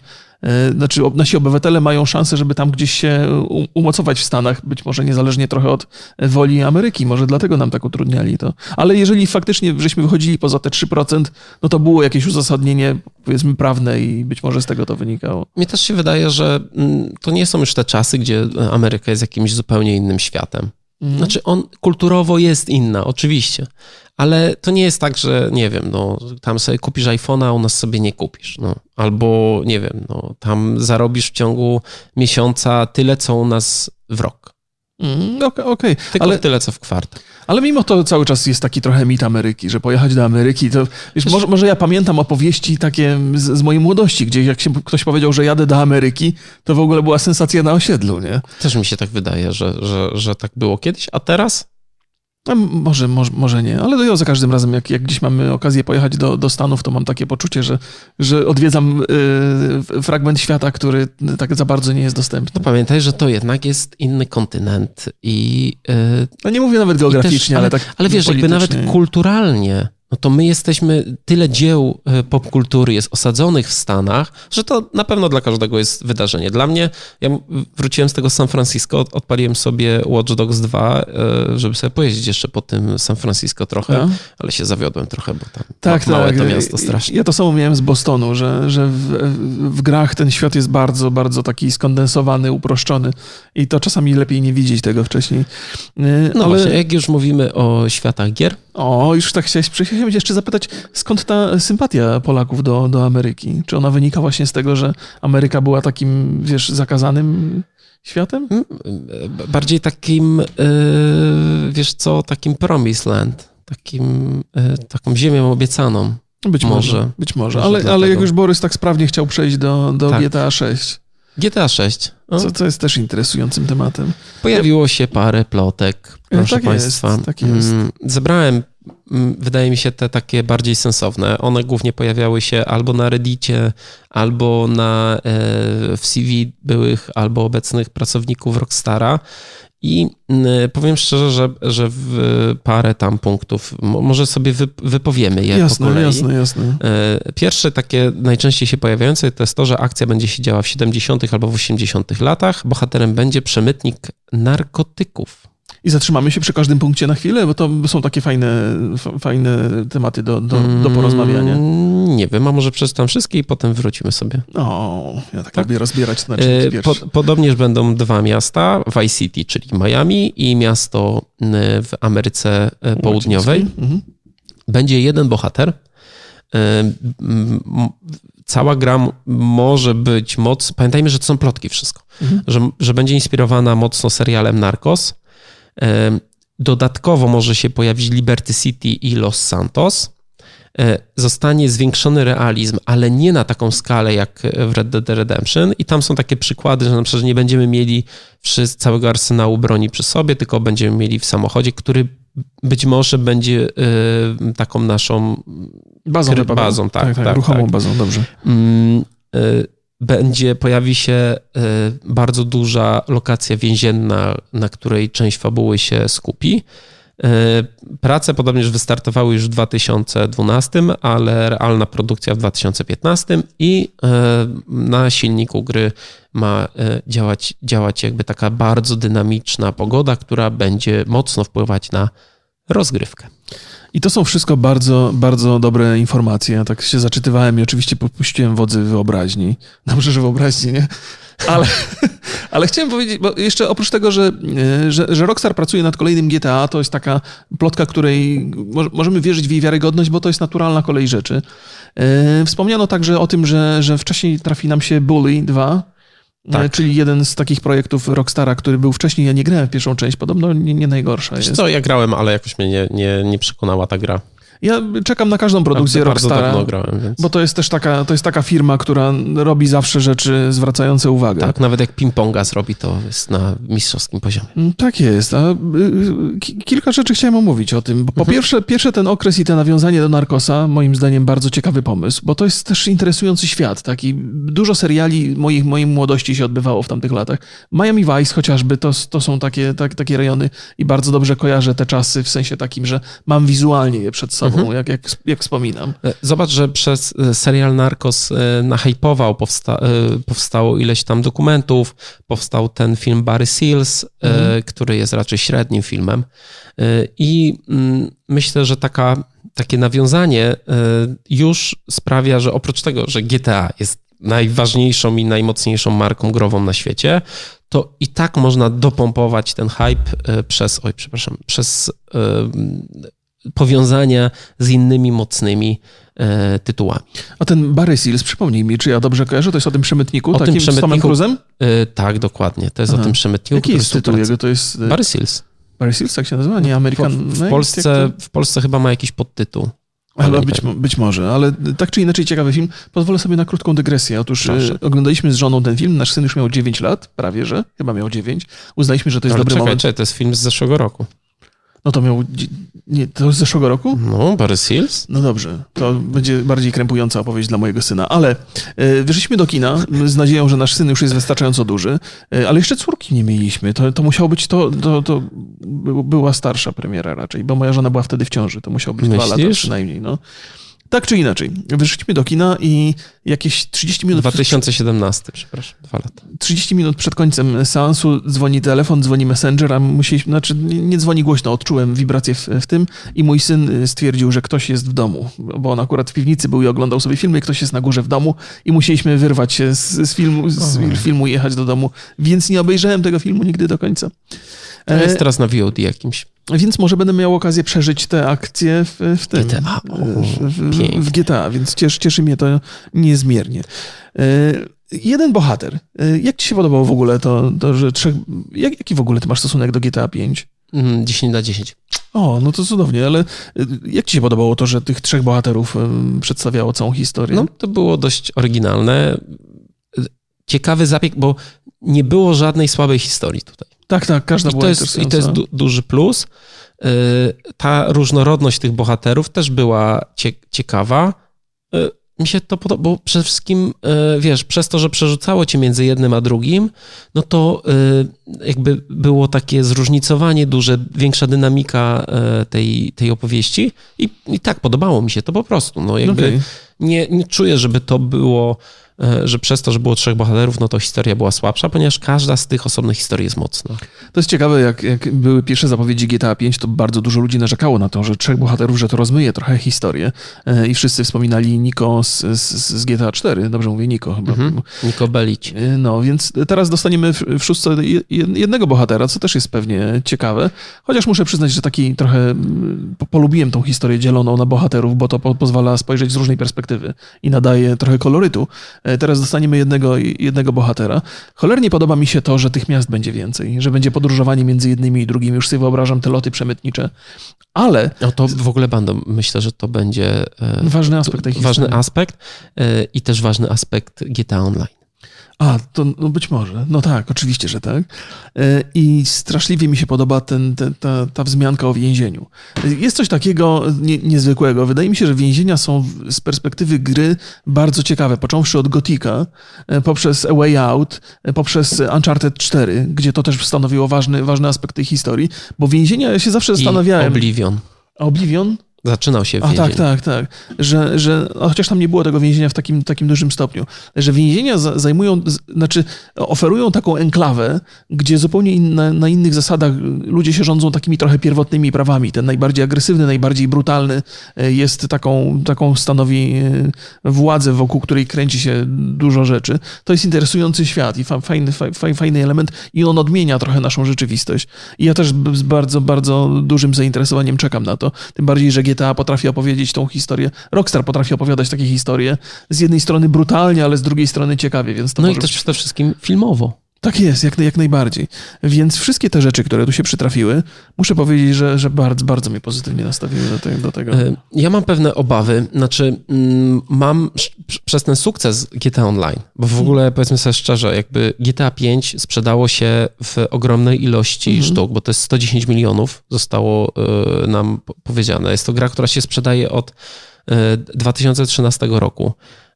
znaczy nasi obywatele mają szansę, żeby tam gdzieś się umocować w Stanach, być może niezależnie trochę od woli Ameryki, może dlatego nam tak utrudniali to. Ale jeżeli faktycznie żeśmy wychodzili poza te 3%, no to było jakieś uzasadnienie, powiedzmy, prawne i być może z tego to wynikało. Mnie też się wydaje, że mm, to nie są już te czasy, gdzie Ameryka jest jakimś zupełnie innym światem. Mhm. Znaczy, on kulturowo jest inna, oczywiście, ale to nie jest tak, że nie wiem, no, tam sobie kupisz iPhone'a, a u nas sobie nie kupisz. No. Albo nie wiem, no, tam zarobisz w ciągu miesiąca tyle, co u nas w rok. Mm, Okej, okay, okay. Ale tyle, co w kwartał. Ale mimo to cały czas jest taki trochę mit Ameryki, że pojechać do Ameryki, to wiesz, może, może ja pamiętam opowieści takie z, z, mojej młodości, gdzie jak się ktoś powiedział, że jadę do Ameryki, to w ogóle była sensacja na osiedlu, nie? Też mi się tak wydaje, że, że, że tak było kiedyś, a teraz może, może, może nie, ale ja za każdym razem, jak, jak gdzieś mamy okazję pojechać do, do Stanów, to mam takie poczucie, że, że odwiedzam y, fragment świata, który tak za bardzo nie jest dostępny. No pamiętaj, że to jednak jest inny kontynent i... Y, no nie mówię nawet geograficznie, też, ale, ale, tak Ale wiesz, jakby nawet kulturalnie no to my jesteśmy, tyle dzieł e, popkultury jest osadzonych w Stanach, że to na pewno dla każdego jest wydarzenie. Dla mnie, ja wróciłem z tego San Francisco, odpaliłem sobie Watch Dogs 2, e, żeby sobie pojeździć jeszcze po tym San Francisco trochę, no. ale się zawiodłem trochę, bo tam tak, małe tak. to miasto strasznie. Ja to samo miałem z Bostonu, że, że w, w grach ten świat jest bardzo, bardzo taki skondensowany, uproszczony i to czasami lepiej nie widzieć tego wcześniej. E, no ale... właśnie, jak już mówimy o światach gier, o, już tak chciałeś, chciałem jeszcze zapytać, skąd ta sympatia Polaków do, do Ameryki? Czy ona wynika właśnie z tego, że Ameryka była takim, wiesz, zakazanym światem? Mm, bardziej takim, e, wiesz co, takim promised land, takim, e, taką ziemią obiecaną. Być może, może być może. Ale, ale jak już Borys tak sprawnie chciał przejść do, do tak. GTA 6. GTA 6. Co, co jest też interesującym tematem. Pojawiło się parę plotek, proszę tak Państwa. Jest, tak jest. Mm, zebrałem, wydaje mi się, te takie bardziej sensowne. One głównie pojawiały się albo na Reddicie, albo na, e, w CV byłych albo obecnych pracowników Rockstara. I mm, powiem szczerze, że, że w parę tam punktów może sobie wypowiemy je jasne, po kolei. Jasne, jasne. E, pierwsze takie najczęściej się pojawiające to jest to, że akcja będzie się działa w 70. albo w 80. latach. Bohaterem będzie przemytnik narkotyków. I zatrzymamy się przy każdym punkcie na chwilę, bo to są takie fajne, fajne tematy do, do, do porozmawiania. Mm, nie wiem, a może przeczytam wszystkie i potem wrócimy sobie. O, ja tak, tak? lubię rozbierać na e, po, Podobnież będą dwa miasta, Vice City, czyli Miami i miasto w Ameryce e, Południowej. Mhm. Będzie jeden bohater. E, cała gra może być moc. Pamiętajmy, że to są plotki wszystko. Mhm. Że, że będzie inspirowana mocno serialem Narcos Dodatkowo może się pojawić Liberty City i Los Santos. E, zostanie zwiększony realizm, ale nie na taką skalę jak w Red Dead Redemption. I tam są takie przykłady, że na przykład nie będziemy mieli całego arsenału broni przy sobie, tylko będziemy mieli w samochodzie, który być może będzie e, taką naszą bazą, bazą tak, tak, tak, tak, ruchomą tak. bazą, dobrze. Będzie, pojawi się e, bardzo duża lokacja więzienna, na której część fabuły się skupi. E, prace podobnież wystartowały już w 2012, ale realna produkcja w 2015 i e, na silniku gry ma działać, działać jakby taka bardzo dynamiczna pogoda, która będzie mocno wpływać na rozgrywkę. I to są wszystko bardzo, bardzo dobre informacje. Ja tak się zaczytywałem i oczywiście popuściłem wodzy wyobraźni. (laughs) Dobrze, że wyobraźni, nie? Ale, (laughs) ale chciałem powiedzieć, bo jeszcze oprócz tego, że, e, że, że, Rockstar pracuje nad kolejnym GTA, to jest taka plotka, której możemy wierzyć w jej wiarygodność, bo to jest naturalna kolej rzeczy. E, wspomniano także o tym, że, że wcześniej trafi nam się Bully 2, tak. E, czyli jeden z takich projektów Rockstara, który był wcześniej, ja nie grałem w pierwszą część, podobno nie, nie najgorsza Wiesz jest. co, ja grałem, ale jakoś mnie nie, nie, nie przekonała ta gra. Ja czekam na każdą produkcję bardzo Rockstara, więc... bo to jest też taka, to jest taka firma, która robi zawsze rzeczy zwracające uwagę. Tak, nawet jak ping-ponga zrobi, to jest na mistrzowskim poziomie. Mm, tak jest. A, y, kilka rzeczy chciałem omówić o tym. Po mhm. pierwsze, pierwsze ten okres i te nawiązanie do Narkosa, moim zdaniem bardzo ciekawy pomysł, bo to jest też interesujący świat. Taki, dużo seriali moich, mojej młodości się odbywało w tamtych latach. Miami Vice chociażby, to, to są takie, tak, takie rejony i bardzo dobrze kojarzę te czasy w sensie takim, że mam wizualnie je przed sobą mhm. jak, jak, jak wspominam. E, zobacz, że przez e, serial Narcos e, nahypował, powsta powstało ileś tam dokumentów, powstał ten film Barry Seals, mhm. który jest raczej średnim filmem i mm, myślę, że taka, takie nawiązanie już sprawia, że oprócz tego, że GTA jest najważniejszą i najmocniejszą marką grową na świecie, to i tak można dopompować ten hype przez, oj, przepraszam, przez powiązania z innymi mocnymi e, tytułami. A ten Barry Seals, przypomnij mi, czy ja dobrze kojarzę, to jest o tym przemytniku, o takim tym przemytniku, z Tomem Cruzem? E, tak, dokładnie, to jest Aha. o tym przemytniku. Jaki jest tytuł jego? To jest... E, Barry Seals. Barry Seals, tak się nazywa? Nie, American... W, w, Polsce, w Polsce chyba ma jakiś podtytuł. Ale być, być, może, ale tak czy inaczej ciekawy film. Pozwolę sobie na krótką dygresję. Otóż Proszę. oglądaliśmy z żoną ten film, nasz syn już miał 9 lat, prawie że, chyba miał 9. Uznaliśmy, że to jest ale dobry czekaj, moment. Czekaj, to jest film z zeszłego roku. No to miał. Nie, to z zeszłego roku? No, Barry Seals. No dobrze, to będzie bardziej krępująca opowieść dla mojego syna. Ale e, wyszliśmy do kina z nadzieją, że nasz syn już jest wystarczająco duży, e, ale jeszcze córki nie mieliśmy. To, to musiało być to, to, to. Była starsza premiera raczej, bo moja żona była wtedy w ciąży. To musiało być Myślisz? dwa lata przynajmniej. No. Tak czy inaczej, wyszliśmy do kina i jakieś 30 minut... 2017, przed... przepraszam, dwa lata. 30 minut przed końcem seansu dzwoni telefon, dzwoni messenger, a musieliśmy, znaczy nie dzwoni głośno, odczułem wibrację w, w, tym i mój syn stwierdził, że ktoś jest w domu, bo on akurat w piwnicy był i oglądał sobie filmy, ktoś jest na górze w domu i musieliśmy wyrwać się z, z filmu, z filmu i jechać do domu, więc nie obejrzałem tego filmu nigdy do końca. To jest e, teraz na VOD jakimś. Więc może będę miał okazję przeżyć te akcje w, w tym. GTA. O, w, w, GTA, więc cieszy, cieszy mnie to niezmiernie. E, jeden bohater. E, jak ci się podobało w ogóle to, to że trzech... Jak, jaki w ogóle ty masz stosunek do GTA 5? 10 mm, na 10. O, no to cudownie, ale jak ci się podobało to, że tych trzech bohaterów przedstawiało całą historię? No, to było dość oryginalne. Ciekawy zabieg, bo nie było żadnej słabej historii tutaj. Tak, tak, każda I była to jest, I to jest du duży plus. Y, ta różnorodność tych bohaterów też była cie ciekawa. Y, mi się to podobało, bo przede wszystkim, y, wiesz, przez to, że przerzucało cię między jednym a drugim, no to jakby było takie zróżnicowanie duże, większa dynamika tej, tej opowieści i, i tak podobało mi się to po prostu. No jakby okay. nie, nie czuję, żeby to było że przez to, że było trzech bohaterów, no to historia była słabsza, ponieważ każda z tych osobnych historii jest mocna. To jest ciekawe, jak, jak były pierwsze zapowiedzi GTA 5, to bardzo dużo ludzi narzekało na to, że trzech bohaterów, że to rozmyje trochę historię e, i wszyscy wspominali Niko z, z, z GTA 4, dobrze mówię, Niko chyba. Mhm. Niko Belić. E, no, więc teraz dostaniemy w, w szóstce jednego bohatera, co też jest pewnie ciekawe, chociaż muszę przyznać, że taki trochę polubiłem tą historię dzieloną na bohaterów, bo to po, pozwala spojrzeć z różnej perspektywy i nadaje trochę kolorytu E, teraz dostaniemy jednego, jednego bohatera. Cholernie podoba mi się to, że tych miast będzie więcej, że będzie podróżowanie między jednymi i drugimi. Już sobie wyobrażam te loty przemytnicze. Ale... No to w ogóle będą, myślę, że to będzie... E, ważny aspekt tej historii. Ważny aspekt e, i też ważny aspekt GTA Online. A, to no być może. No tak, oczywiście, że tak. E, I straszliwie mi się podoba ten, ten, ta, ta wzmianka o więzieniu. Jest coś takiego nie, niezwykłego. Wydaje mi się, że więzienia są z perspektywy gry bardzo ciekawe, począwszy od Gotika, e, poprzez A Way Out, e, poprzez Uncharted 4, gdzie to też stanowiło ważny, ważny aspekt tej historii, bo więzienia ja się zawsze zastanawiałem. I Oblivion. Oblivion? Zaczynał się w więzieniu. A tak, tak, tak. Że, że chociaż tam nie było tego więzienia w takim, takim dużym stopniu, że więzienia zajmują, znaczy oferują taką enklawę, gdzie zupełnie inne, na innych zasadach ludzie się rządzą takimi trochę pierwotnymi prawami. Ten najbardziej agresywny, najbardziej brutalny e, jest taką, taką stanowi e, władzę, wokół której kręci się dużo rzeczy. To jest interesujący świat i fajny, fajny, fajny element i on odmienia trochę naszą rzeczywistość. I ja też z bardzo, bardzo dużym zainteresowaniem czekam na to. Tym bardziej, że GTA potrafi opowiedzieć tą historię, Rockstar potrafi opowiadać takie historie, z jednej strony brutalnie, ale z drugiej strony ciekawie, więc to No i też przede wszystkim filmowo. Tak jest, jak, jak najbardziej. Więc wszystkie te rzeczy, które tu się przytrafiły, muszę powiedzieć, że, że bardzo, bardzo mnie pozytywnie nastawiły do, te, do tego. E, ja mam pewne obawy, znaczy mm, mam przez ten sukces GTA Online, bo w ogóle powiedzmy sobie szczerze, jakby GTA 5 sprzedało się w ogromnej ilości mhm. sztuk, bo to jest 110 milionów zostało e, nam powiedziane. Jest to gra, która się sprzedaje od 2013 e, roku.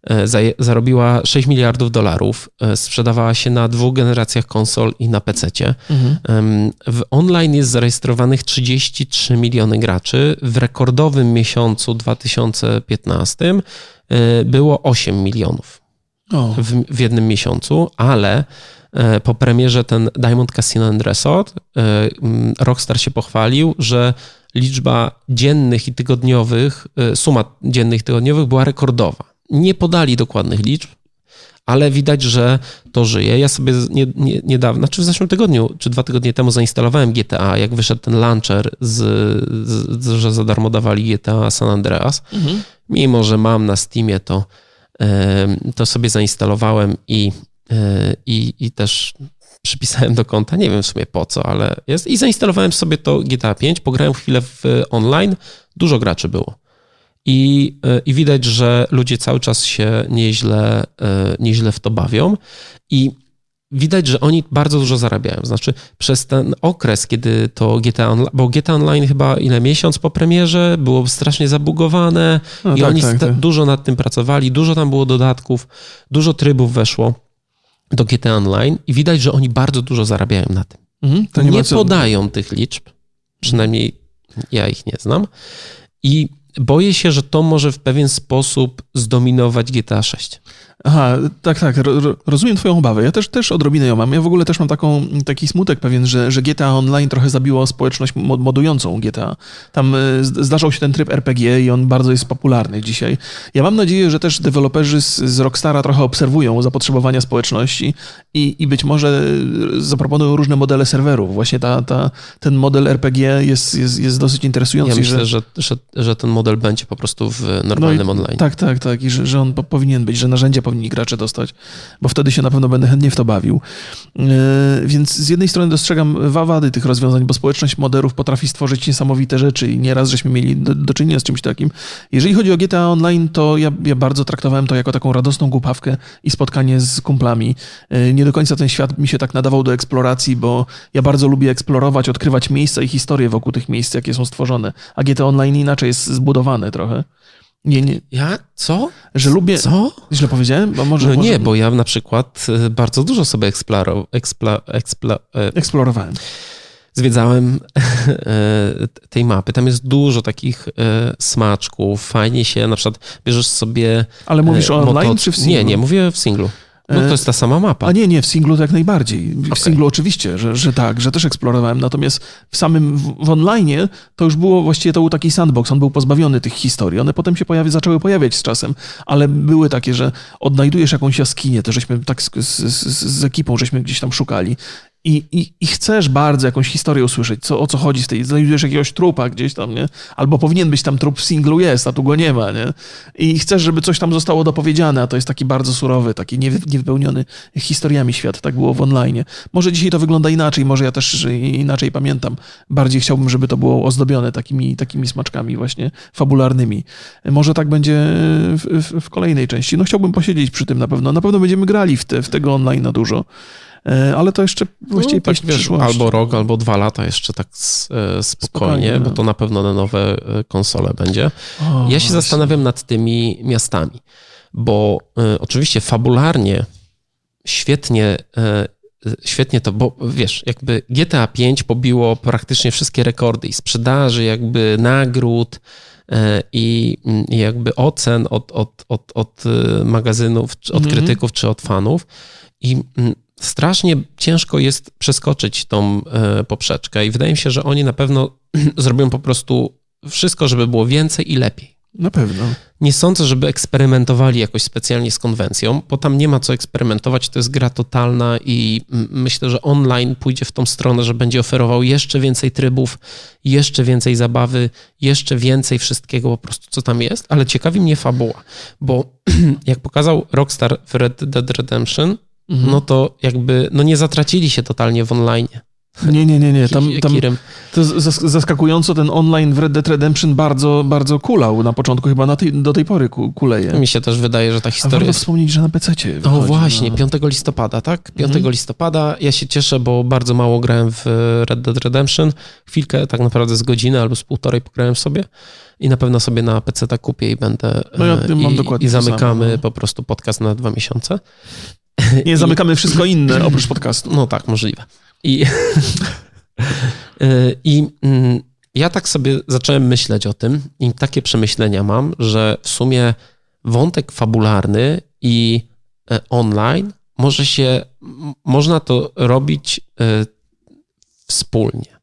E, zarobiła 6 miliardów dolarów, e, sprzedawała się na dwóch generacjach konsol i na PC. Mhm. W online jest zarejestrowanych 33 miliony graczy. W rekordowym miesiącu 2015 było 8 milionów w, w jednym miesiącu, ale po premierze ten Diamond Casino and Resort Rockstar się pochwalił, że liczba dziennych i tygodniowych, e, suma dziennych i tygodniowych była rekordowa. Nie podali dokładnych liczb, ale widać, że to żyje. Ja sobie nie, nie, niedawno, znaczy w zeszłym tygodniu, czy dwa tygodnie temu zainstalowałem GTA, jak wyszedł ten launcher, z, z, że za darmo dawali GTA San Andreas. Mhm. Mimo, że mam na Steamie, to, to sobie zainstalowałem i, e, i, i też przypisałem do konta, nie wiem w sumie po co, ale jest. I zainstalowałem sobie to GTA 5, pograłem chwilę w online, dużo graczy było. I, e, I widać, że ludzie cały czas się nieźle, e, nieźle w to bawią. I widać, że oni bardzo dużo zarabiają. Znaczy, przez ten okres, kiedy to GTA Online, bo GTA Online chyba ile miesiąc po premierze było strasznie zabugowane no, i tak, oni tak, tak. dużo nad tym pracowali, dużo tam było dodatków, dużo trybów weszło do GT Online i widać, że oni bardzo dużo zarabiają na tym. Mhm, nie, nie podają tych liczb, przynajmniej ja ich nie znam. I boję się, że to może w pewien sposób zdominować GTA 6. Aha, tak, tak, rozumiem twoją obawę. Ja też, też odrobinę ją mam. Ja w ogóle też mam taką, taki smutek pewien, że, że GTA Online trochę zabiło społeczność modującą GTA. Tam e, zdarzał się ten tryb RPG i on bardzo jest popularny dzisiaj. Ja mam nadzieję, że też deweloperzy z, z Rockstara trochę obserwują zapotrzebowania społeczności i, i być może zaproponują różne modele serwerów. Właśnie ta, ta, ten model RPG jest, jest, jest dosyć interesujący. Ja myślę, że, że, że ten model będzie po prostu w normalnym no i, online. Tak, tak, tak. I że, że on powinien być, że narzędzia powinni gracze dostać, bo wtedy się na pewno będę chętnie w to bawił. E, więc z jednej strony dostrzegam wady tych rozwiązań, bo społeczność moderów potrafi stworzyć niesamowite rzeczy i nieraz żeśmy mieli do, do czynienia z czymś takim. Jeżeli chodzi o GTA Online, to ja, ja bardzo traktowałem to jako taką radosną głupawkę i spotkanie z kumplami. E, nie do końca ten świat mi się tak nadawał do eksploracji, bo ja bardzo lubię eksplorować, odkrywać miejsca i historie wokół tych miejsc, jakie są stworzone. A GTA Online inaczej jest zbudowane trochę. Nie, nie. Ja? Co? Że lubię. Co? Źle powiedziałem? Bo może, no może... nie, bo ja na przykład y, bardzo dużo sobie eksploro, ekspla, ekspla, e, eksplorowałem. Zwiedzałem (laughs) e, tej mapy. Tam jest dużo takich e, smaczków. Fajnie się na przykład bierzesz sobie. Ale mówisz o online czy w singlu? Nie, nie, mówię w singlu. No to jest ta sama mapa. A nie, nie, w singlu jak najbardziej. W okay. singlu oczywiście, że, że tak, że też eksplorowałem. Natomiast w samym, w, w online to już było, właściwie to był taki sandbox, on był pozbawiony tych historii. One potem się pojawi, zaczęły pojawiać z czasem, ale były takie, że odnajdujesz jakąś jaskinię, to żeśmy tak z, z, z, z ekipą, żeśmy gdzieś tam szukali i, i, i chcesz bardzo jakąś historię usłyszeć, co, o co chodzi z tej, znajdujesz jakiegoś trupa gdzieś tam, nie? Albo powinien być tam trup w singlu jest, a tu go nie ma, nie? I chcesz, żeby coś tam zostało dopowiedziane, a to jest taki bardzo surowy, taki niewypełniony historiami świat, tak było w online. Może dzisiaj to wygląda inaczej, może ja też inaczej pamiętam. Bardziej chciałbym, żeby to było ozdobione takimi, takimi smaczkami właśnie fabularnymi. Może tak będzie w, w, w kolejnej części. No chciałbym posiedzieć przy tym na pewno. Na pewno będziemy grali w, te, w tego online na dużo. E, ale to jeszcze właściwie no, tak, wiesz, Albo rok, albo dwa lata jeszcze tak spokojnie, spokojnie bo to na pewno na nowe e, konsole będzie. O, ja się właśnie. zastanawiam nad tymi miastami, bo y, oczywiście fabularnie świetnie świetnie to, bo wiesz, jakby GTA 5 pobiło praktycznie wszystkie rekordy i sprzedaży, jakby nagród i jakby ocen od, od, od, od magazynów, od mm -hmm. krytyków czy od fanów. I strasznie ciężko jest przeskoczyć tą e, poprzeczkę i wydaje mi się, że oni na pewno (clears throat) zrobią po prostu wszystko, żeby było więcej i lepiej. Na pewno. Nie sądzę, żeby eksperymentowali jakoś specjalnie z konwencją, bo tam nie ma co eksperymentować, to jest gra totalna i myślę, że online pójdzie w tą stronę, że będzie oferował jeszcze więcej trybów, jeszcze więcej zabawy, jeszcze więcej wszystkiego po prostu, co tam jest, ale ciekawi mnie fabuła, bo (clears throat) jak pokazał Rockstar w Red Dead Redemption, mhm. no to jakby no nie zatracili się totalnie w online. Nie, nie, nie, nie. Tam, tam to zaskakująco ten online w Red Dead Redemption bardzo, bardzo kulał. Na początku chyba na tej, do tej pory kuleje. Mi się też wydaje, że ta historia... A warto wspomnieć, że na PC. O właśnie, no. 5 listopada, tak? 5 mhm. listopada. Ja się cieszę, bo bardzo mało grałem w Red Dead Redemption. Chwilkę, tak naprawdę z godziny albo z półtorej pograłem sobie i na pewno sobie na PC tak kupię i będę. No ja mam i, dokładnie I zamykamy no. po prostu podcast na dwa miesiące. Nie, zamykamy wszystko inne (clears throat) oprócz podcastu. No tak, możliwe. I, (laughs) i mm, ja tak sobie zacząłem myśleć o tym i takie przemyślenia mam, że w sumie wątek fabularny i e, online może się, można to robić e, wspólnie.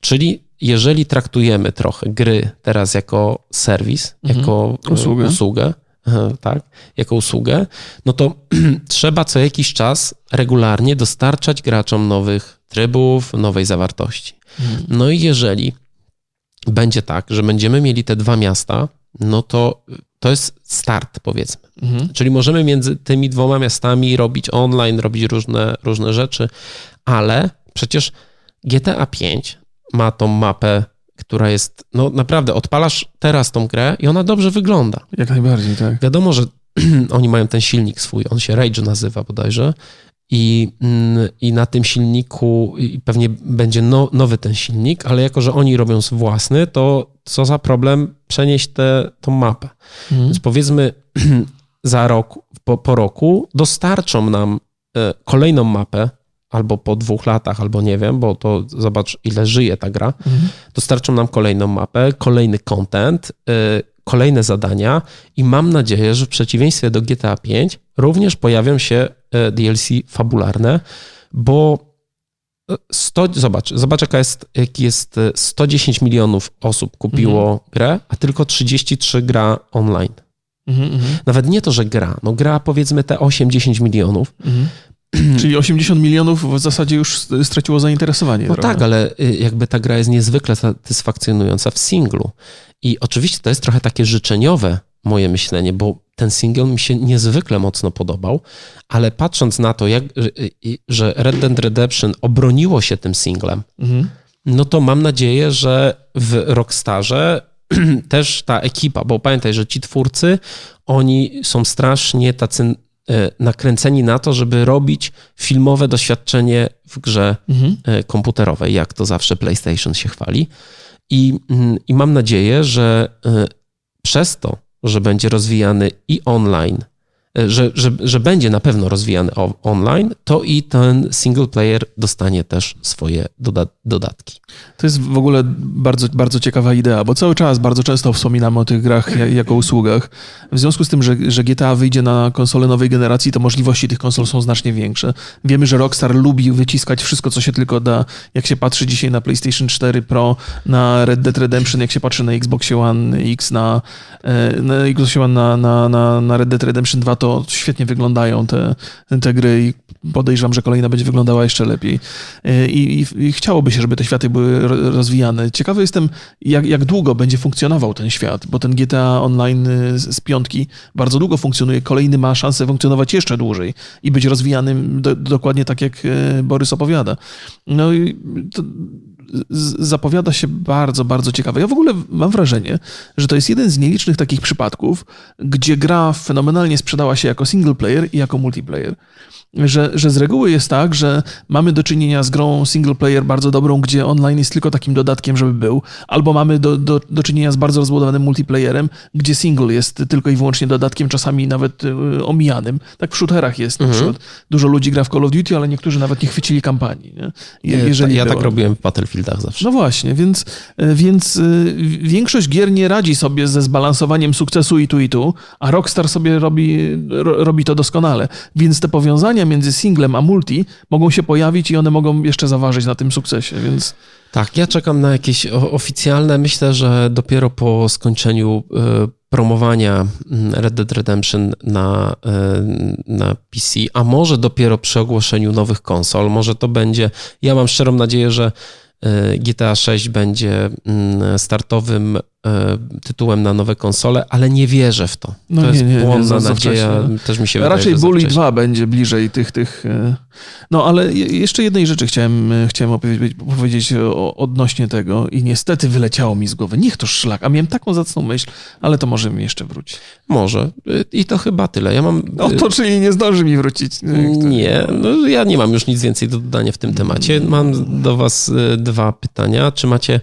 Czyli jeżeli traktujemy trochę gry teraz jako serwis, mhm. jako usługę, usługę (laughs) tak, jako usługę, no to (clears throat) trzeba co jakiś czas regularnie dostarczać graczom nowych trybów, nowej zawartości. Mhm. No i jeżeli będzie tak, że będziemy mieli te dwa miasta, no to to jest start, powiedzmy. Mhm. Czyli możemy między tymi dwoma miastami robić online, robić różne, różne rzeczy, ale przecież GTA 5 ma tą mapę, która jest, no naprawdę, odpalasz teraz tą grę i ona dobrze wygląda. Jak najbardziej, tak. Wiadomo, że (clears throat) oni mają ten silnik swój, on się Rage nazywa bodajże i, mm, i na tym silniku pewnie będzie no, nowy ten silnik, ale jako, że oni robią własny, to co za problem przenieść tę tą mapę. Mhm. Więc powiedzmy (clears throat) za rok, po, po roku dostarczą nam e, kolejną mapę, albo po dwóch latach, albo nie wiem, bo to zobacz, ile żyje ta gra. Mhm. Dostarczą nam kolejną mapę, kolejny content, yy, kolejne zadania i mam nadzieję, że w przeciwieństwie do GTA 5 również pojawią się y, DLC fabularne, bo 100, y, zobacz, zobacz jaka jest, jak jest 110 y, milionów osób kupiło mhm. grę, a tylko 33 gra online. Mhm, mhm, Nawet nie to, że gra, no gra powiedzmy te 8-10 milionów, mhm. (clears throat) Czyli 80 milionów w zasadzie już straciło zainteresowanie. No tak, ale y, jakby ta gra jest niezwykle satysfakcjonująca w singlu. I oczywiście to jest trochę takie życzeniowe moje myślenie, bo ten single mi się niezwykle mocno podobał, ale patrząc na to, jak, że Red Dead Redemption obroniło się tym singlem, mhm. no to mam nadzieję, że w Rockstarze (clears throat) też ta ekipa, bo pamiętaj, że ci twórcy, oni są strasznie tacy nakręceni na to, żeby robić filmowe doświadczenie w grze mhm. E, komputerowej, jak to zawsze PlayStation się chwali. I, mm, I mam nadzieję, że e, przez to, że będzie rozwijany i online, E, że, że, że będzie na pewno rozwijany online, to i ten single player dostanie też swoje doda dodatki. To jest w ogóle bardzo, bardzo ciekawa idea, bo cały czas bardzo często wspominamy o tych grach jako usługach. W związku z tym, że, że GTA wyjdzie na konsole nowej generacji, to możliwości tych konsol są znacznie większe. Wiemy, że Rockstar lubi wyciskać wszystko, co się tylko da. Jak się patrzy dzisiaj na PlayStation 4 Pro, na Red Dead Redemption, jak się patrzy na Xbox One X, na, e, na Xbox One na, na, na, na Red Dead Redemption 2, to świetnie wyglądają te, te gry i podejrzewam, że kolejna będzie wyglądała jeszcze lepiej. E, I, i, I, chciałoby się, żeby te światy były rozwijane. Ciekawy jestem, jak, jak długo będzie funkcjonował ten świat, bo ten GTA Online z, z piątki bardzo długo funkcjonuje, kolejny ma szansę funkcjonować jeszcze dłużej i być rozwijanym do, dokładnie tak, jak e, Borys opowiada. No i to, zapowiada się bardzo, bardzo ciekawe. Ja w ogóle mam wrażenie, że to jest jeden z nielicznych takich przypadków, gdzie gra fenomenalnie sprzedała się jako single player i jako multiplayer że, że z reguły jest tak, że mamy do czynienia z grą single player bardzo dobrą, gdzie online jest tylko takim dodatkiem, żeby był, albo mamy do, do, do czynienia z bardzo rozbudowanym multiplayerem, gdzie single jest tylko i wyłącznie dodatkiem, czasami nawet y, omijanym. Tak w shooterach jest. Mhm. Na przykład dużo ludzi gra w Call of Duty, ale niektórzy nawet nie chwycili kampanii. Nie? Je, jeżeli ja, tak robiłem w Battlefieldach zawsze. No właśnie, więc, y, więc y, większość gier nie radzi sobie ze zbalansowaniem sukcesu i tu i tu, a Rockstar sobie robi, ro, robi to doskonale. Więc te powiązania między singlem a multi mogą się pojawić i one mogą jeszcze zaważyć na tym sukcesie, więc... Tak, ja czekam na jakieś oficjalne. Myślę, że dopiero po skończeniu e, promowania mm, Red Dead Redemption na, e, na PC, a może dopiero przy ogłoszeniu nowych konsol, może to będzie. Ja mam szczerą nadzieję, że e, GTA 6 będzie mm, startowym tytułem na nowe konsole, ale nie wierzę w to. No to nie, jest nie, błądna nadzieja, wcześnie. też mi się wydaje, Raczej że za Bully wcześnie. 2 będzie bliżej tych, tych... e, No, ale je- jeszcze jednej rzeczy chciałem, e, chciałem opowiedzieć, powiedzieć o, odnośnie tego i niestety wyleciało mi z głowy. Niech to szlak, a miałem taką zacną myśl, ale to może mi jeszcze wróci. Może. I to chyba tyle. Ja mam... No to czyli nie zdąży mi wrócić. Nie, no ja nie mam już nic więcej do dodania w tym temacie. Mam do Was dwa pytania. Czy macie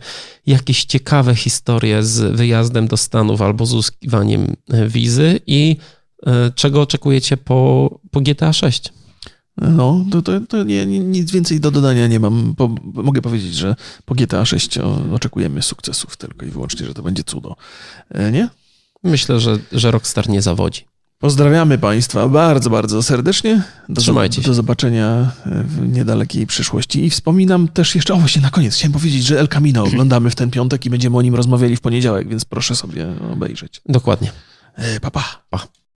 jakieś ciekawe historie z wyjazdem do Stanów albo z uzyskiwaniem y, wizy i y, czego oczekujecie po, po GTA 6? No, to, to, to nie, nic więcej do dodania nie mam. Po, mogę powiedzieć, że po GTA 6 o, oczekujemy sukcesów tylko i wyłącznie, że to będzie cudo. E, Nie? Myślę, że, że Rockstar nie zawodzi. Pozdrawiamy Państwa bardzo, bardzo serdecznie. Do, Trzymajcie się. do zobaczenia w niedalekiej przyszłości. I wspominam też jeszcze, o właśnie na koniec, chciałem powiedzieć, że El Camino (clears throat) oglądamy w ten piątek i będziemy o nim rozmawiali w poniedziałek, więc proszę sobie obejrzeć. Dokładnie. E, Pa, pa. Pa.